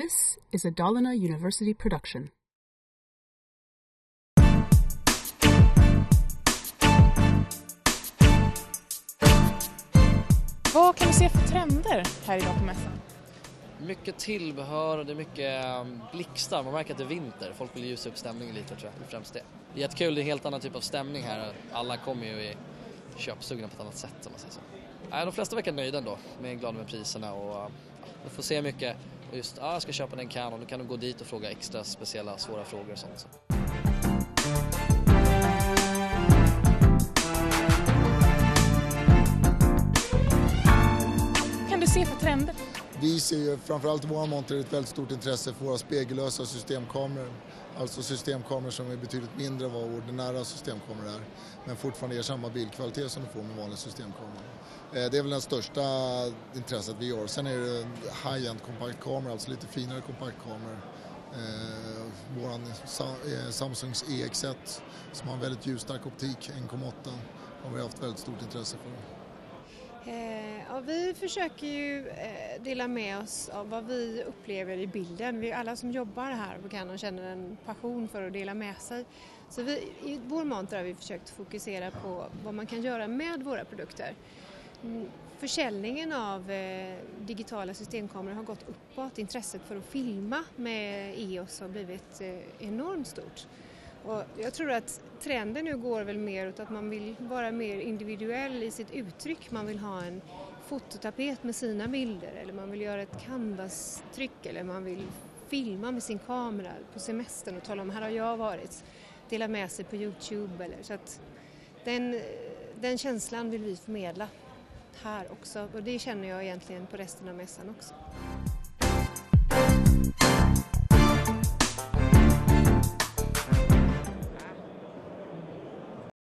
This is a Dalarna University production. Vad kan du se för trender här idag på mässan? Mycket tillbehör och det är mycket um, blixtar. Man märker att det är vinter. Folk vill ljusa upp stämningen lite tror jag. Främst det. Det är jättekul, det är en helt annan typ av stämning här. Alla kommer ju i köpsugna på ett annat sätt om man säger så. De flesta verkar nöjda ändå, med glada med priserna och uh, du får se mycket. Och just, ah, jag ska köpa den Canon, då kan du gå dit och fråga extra speciella svåra frågor och sånt. Så. Vad kan du se för trender? Vi ser ju framförallt i våra monter ett väldigt stort intresse för våra spegellösa systemkameror. Alltså systemkameror som är betydligt mindre än vad ordinära systemkameror är. Men fortfarande ger samma bildkvalitet som du får med vanliga systemkameror. Eh, det är väl det största intresset vi gör. Sen är det high-end kompaktkameror, alltså lite finare kompaktkameror. Eh, vår eh, Samsungs EX1 som har en väldigt ljusstark optik, 1,8 har vi haft väldigt stort intresse för. Eh, ja, vi försöker ju eh, dela med oss av vad vi upplever i bilden. Vi, alla som jobbar här på Canon känner en passion för att dela med sig. Så vi, i vår monter har vi försökt fokusera på vad man kan göra med våra produkter. Försäljningen av eh, digitala systemkameror har gått uppåt. Intresset för att filma med EOS har blivit eh, enormt stort. Och jag tror att trenden nu går väl mer åt att man vill vara mer individuell i sitt uttryck. Man vill ha en fototapet med sina bilder eller man vill göra ett canvas-tryck eller man vill filma med sin kamera på semestern och tala om här har jag varit. Dela med sig på Youtube eller så att den, den känslan vill vi förmedla här också och det känner jag egentligen på resten av mässan också.